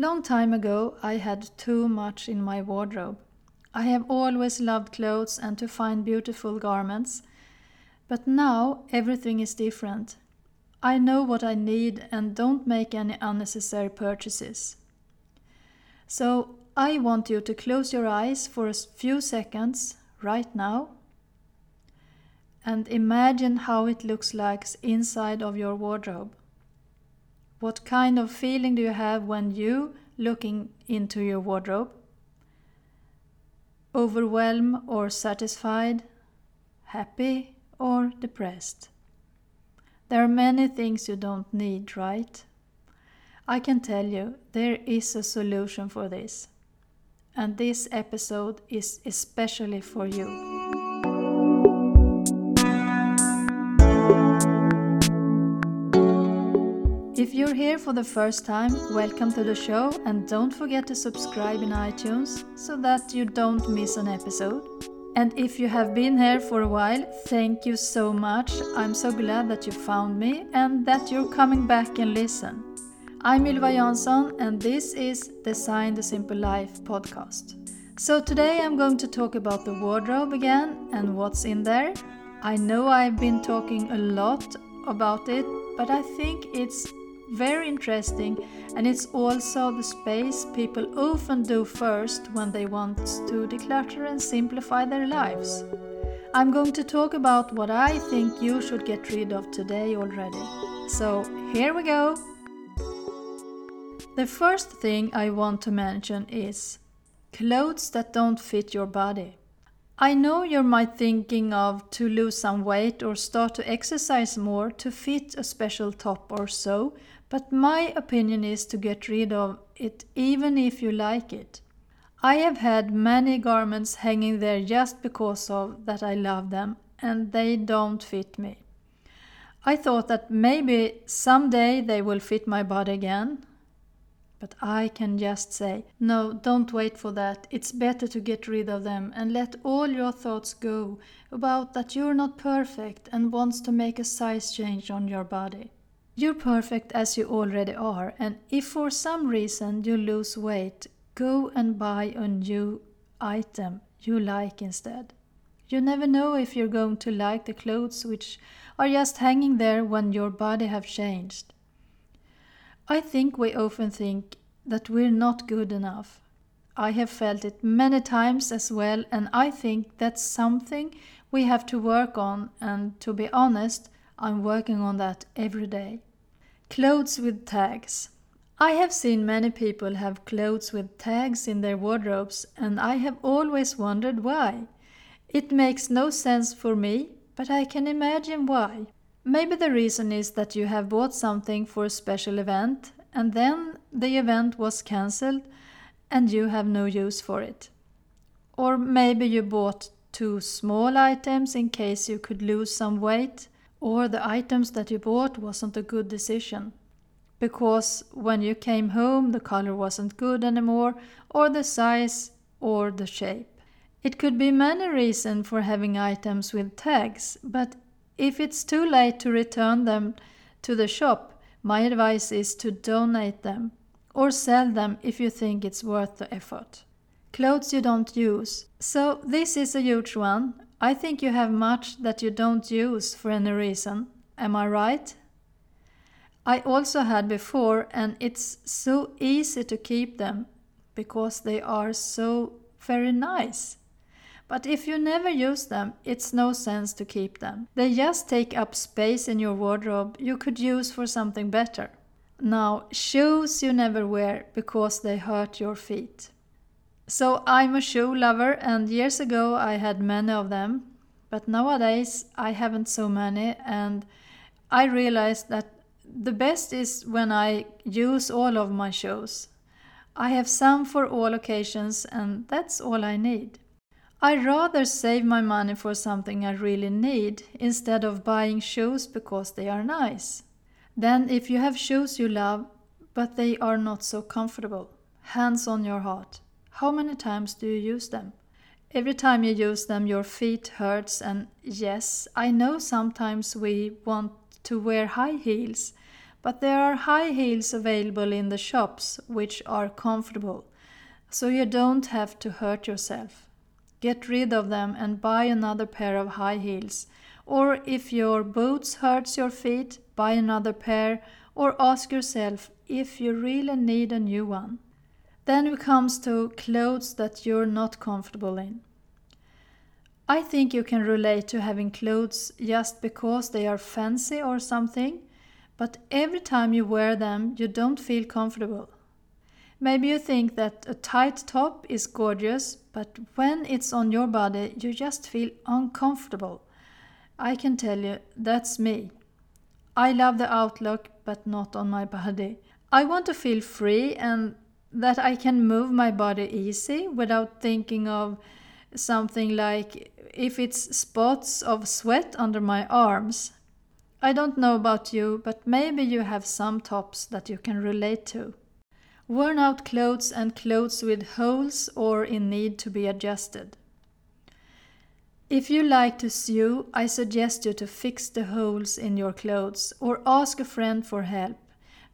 Long time ago, I had too much in my wardrobe. I have always loved clothes and to find beautiful garments. But now everything is different. I know what I need and don't make any unnecessary purchases. So I want you to close your eyes for a few seconds right now and imagine how it looks like inside of your wardrobe. What kind of feeling do you have when you looking into your wardrobe? Overwhelmed or satisfied? Happy or depressed? There are many things you don't need, right? I can tell you there is a solution for this. And this episode is especially for you. If you're here for the first time, welcome to the show and don't forget to subscribe in iTunes so that you don't miss an episode. And if you have been here for a while, thank you so much. I'm so glad that you found me and that you're coming back and listen. I'm Ylva Jansson, and this is Design the Simple Life podcast. So, today I'm going to talk about the wardrobe again and what's in there. I know I've been talking a lot about it, but I think it's very interesting and it's also the space people often do first when they want to declutter and simplify their lives. I'm going to talk about what I think you should get rid of today already. So, here we go! The first thing I want to mention is clothes that don't fit your body. I know you might thinking of to lose some weight or start to exercise more to fit a special top or so, but my opinion is to get rid of it even if you like it. I have had many garments hanging there just because of that I love them and they don't fit me. I thought that maybe someday they will fit my body again, but I can just say, no, don't wait for that. It's better to get rid of them and let all your thoughts go about that you're not perfect and wants to make a size change on your body. You're perfect as you already are, and if for some reason you lose weight, go and buy a new item you like instead. You never know if you're going to like the clothes which are just hanging there when your body have changed. I think we often think that we're not good enough. I have felt it many times as well, and I think that's something we have to work on, and to be honest, I'm working on that every day. Clothes with tags. I have seen many people have clothes with tags in their wardrobes, and I have always wondered why. It makes no sense for me, but I can imagine why. Maybe the reason is that you have bought something for a special event and then the event was cancelled and you have no use for it. Or maybe you bought two small items in case you could lose some weight, or the items that you bought wasn't a good decision. Because when you came home, the color wasn't good anymore, or the size, or the shape. It could be many reasons for having items with tags, but if it's too late to return them to the shop, my advice is to donate them or sell them if you think it's worth the effort. Clothes you don't use. So, this is a huge one. I think you have much that you don't use for any reason. Am I right? I also had before, and it's so easy to keep them because they are so very nice. But if you never use them, it's no sense to keep them. They just take up space in your wardrobe you could use for something better. Now, shoes you never wear because they hurt your feet. So I'm a shoe lover, and years ago I had many of them, but nowadays I haven't so many, and I realized that the best is when I use all of my shoes. I have some for all occasions, and that's all I need. I rather save my money for something I really need instead of buying shoes because they are nice. Then, if you have shoes you love but they are not so comfortable, hands on your heart, how many times do you use them? Every time you use them, your feet hurts, and yes, I know sometimes we want to wear high heels, but there are high heels available in the shops which are comfortable, so you don't have to hurt yourself. Get rid of them and buy another pair of high heels. Or if your boots hurts your feet, buy another pair or ask yourself if you really need a new one. Then it comes to clothes that you're not comfortable in. I think you can relate to having clothes just because they are fancy or something, but every time you wear them, you don't feel comfortable. Maybe you think that a tight top is gorgeous, but when it's on your body, you just feel uncomfortable. I can tell you, that's me. I love the outlook, but not on my body. I want to feel free and that I can move my body easy without thinking of something like if it's spots of sweat under my arms. I don't know about you, but maybe you have some tops that you can relate to. Worn out clothes and clothes with holes or in need to be adjusted. If you like to sew, I suggest you to fix the holes in your clothes or ask a friend for help.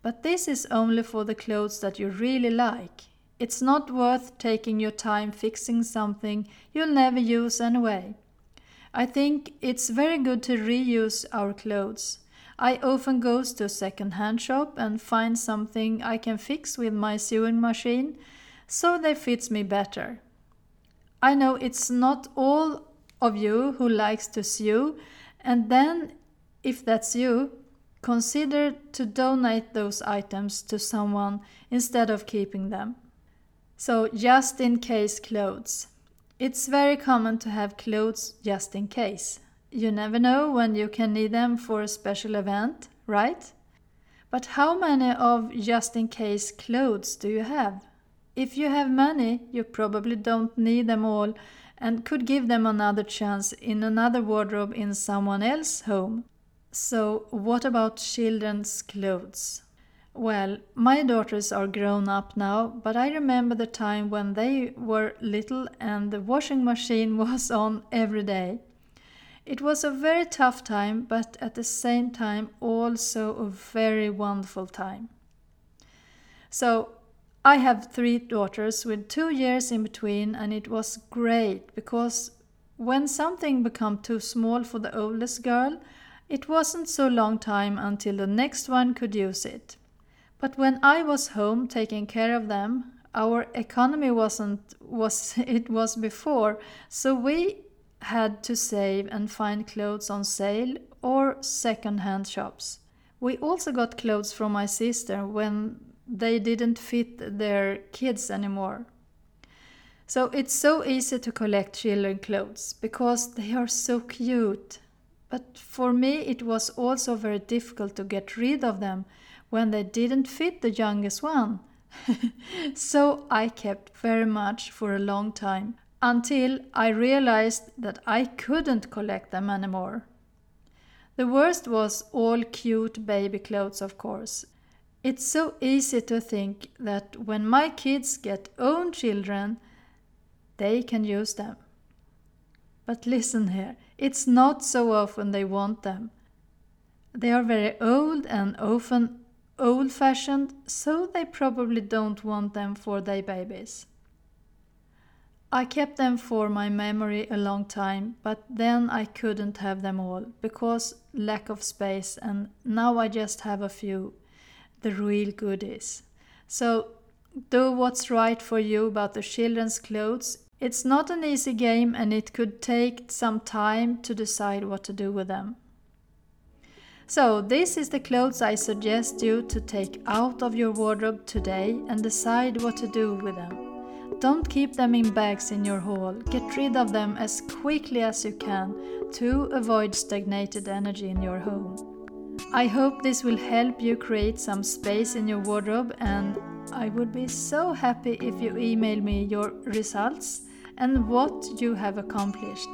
But this is only for the clothes that you really like. It's not worth taking your time fixing something you'll never use anyway. I think it's very good to reuse our clothes. I often go to a second-hand shop and find something I can fix with my sewing machine so they fits me better. I know it's not all of you who likes to sew and then if that's you, consider to donate those items to someone instead of keeping them. So just in case clothes. It's very common to have clothes just in case. You never know when you can need them for a special event, right? But how many of just in case clothes do you have? If you have many, you probably don't need them all and could give them another chance in another wardrobe in someone else's home. So, what about children's clothes? Well, my daughters are grown up now, but I remember the time when they were little and the washing machine was on every day. It was a very tough time, but at the same time, also a very wonderful time. So, I have three daughters with two years in between, and it was great because when something became too small for the oldest girl, it wasn't so long time until the next one could use it. But when I was home taking care of them, our economy wasn't was it was before, so we had to save and find clothes on sale or second-hand shops. We also got clothes from my sister when they didn't fit their kids anymore. So it's so easy to collect children clothes because they are so cute. But for me it was also very difficult to get rid of them when they didn't fit the youngest one. so I kept very much for a long time until I realized that I couldn't collect them anymore. The worst was all cute baby clothes, of course. It's so easy to think that when my kids get own children, they can use them. But listen here, it's not so often they want them. They are very old and often old fashioned, so they probably don't want them for their babies. I kept them for my memory a long time, but then I couldn't have them all because lack of space, and now I just have a few, the real goodies. So do what's right for you about the children's clothes. It's not an easy game and it could take some time to decide what to do with them. So, this is the clothes I suggest you to take out of your wardrobe today and decide what to do with them. Don't keep them in bags in your hall. Get rid of them as quickly as you can to avoid stagnated energy in your home. I hope this will help you create some space in your wardrobe and I would be so happy if you email me your results and what you have accomplished.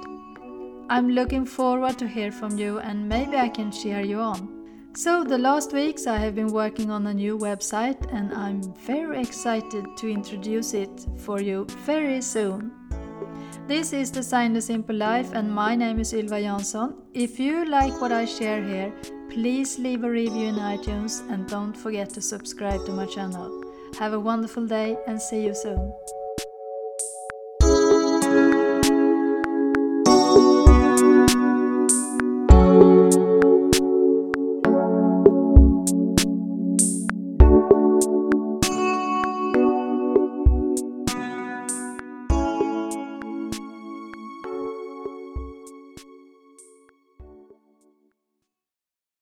I'm looking forward to hear from you and maybe I can cheer you on. So, the last weeks I have been working on a new website and I'm very excited to introduce it for you very soon. This is Design the Simple Life and my name is Ylva Jansson. If you like what I share here, Please leave a review in iTunes and don't forget to subscribe to my channel. Have a wonderful day and see you soon.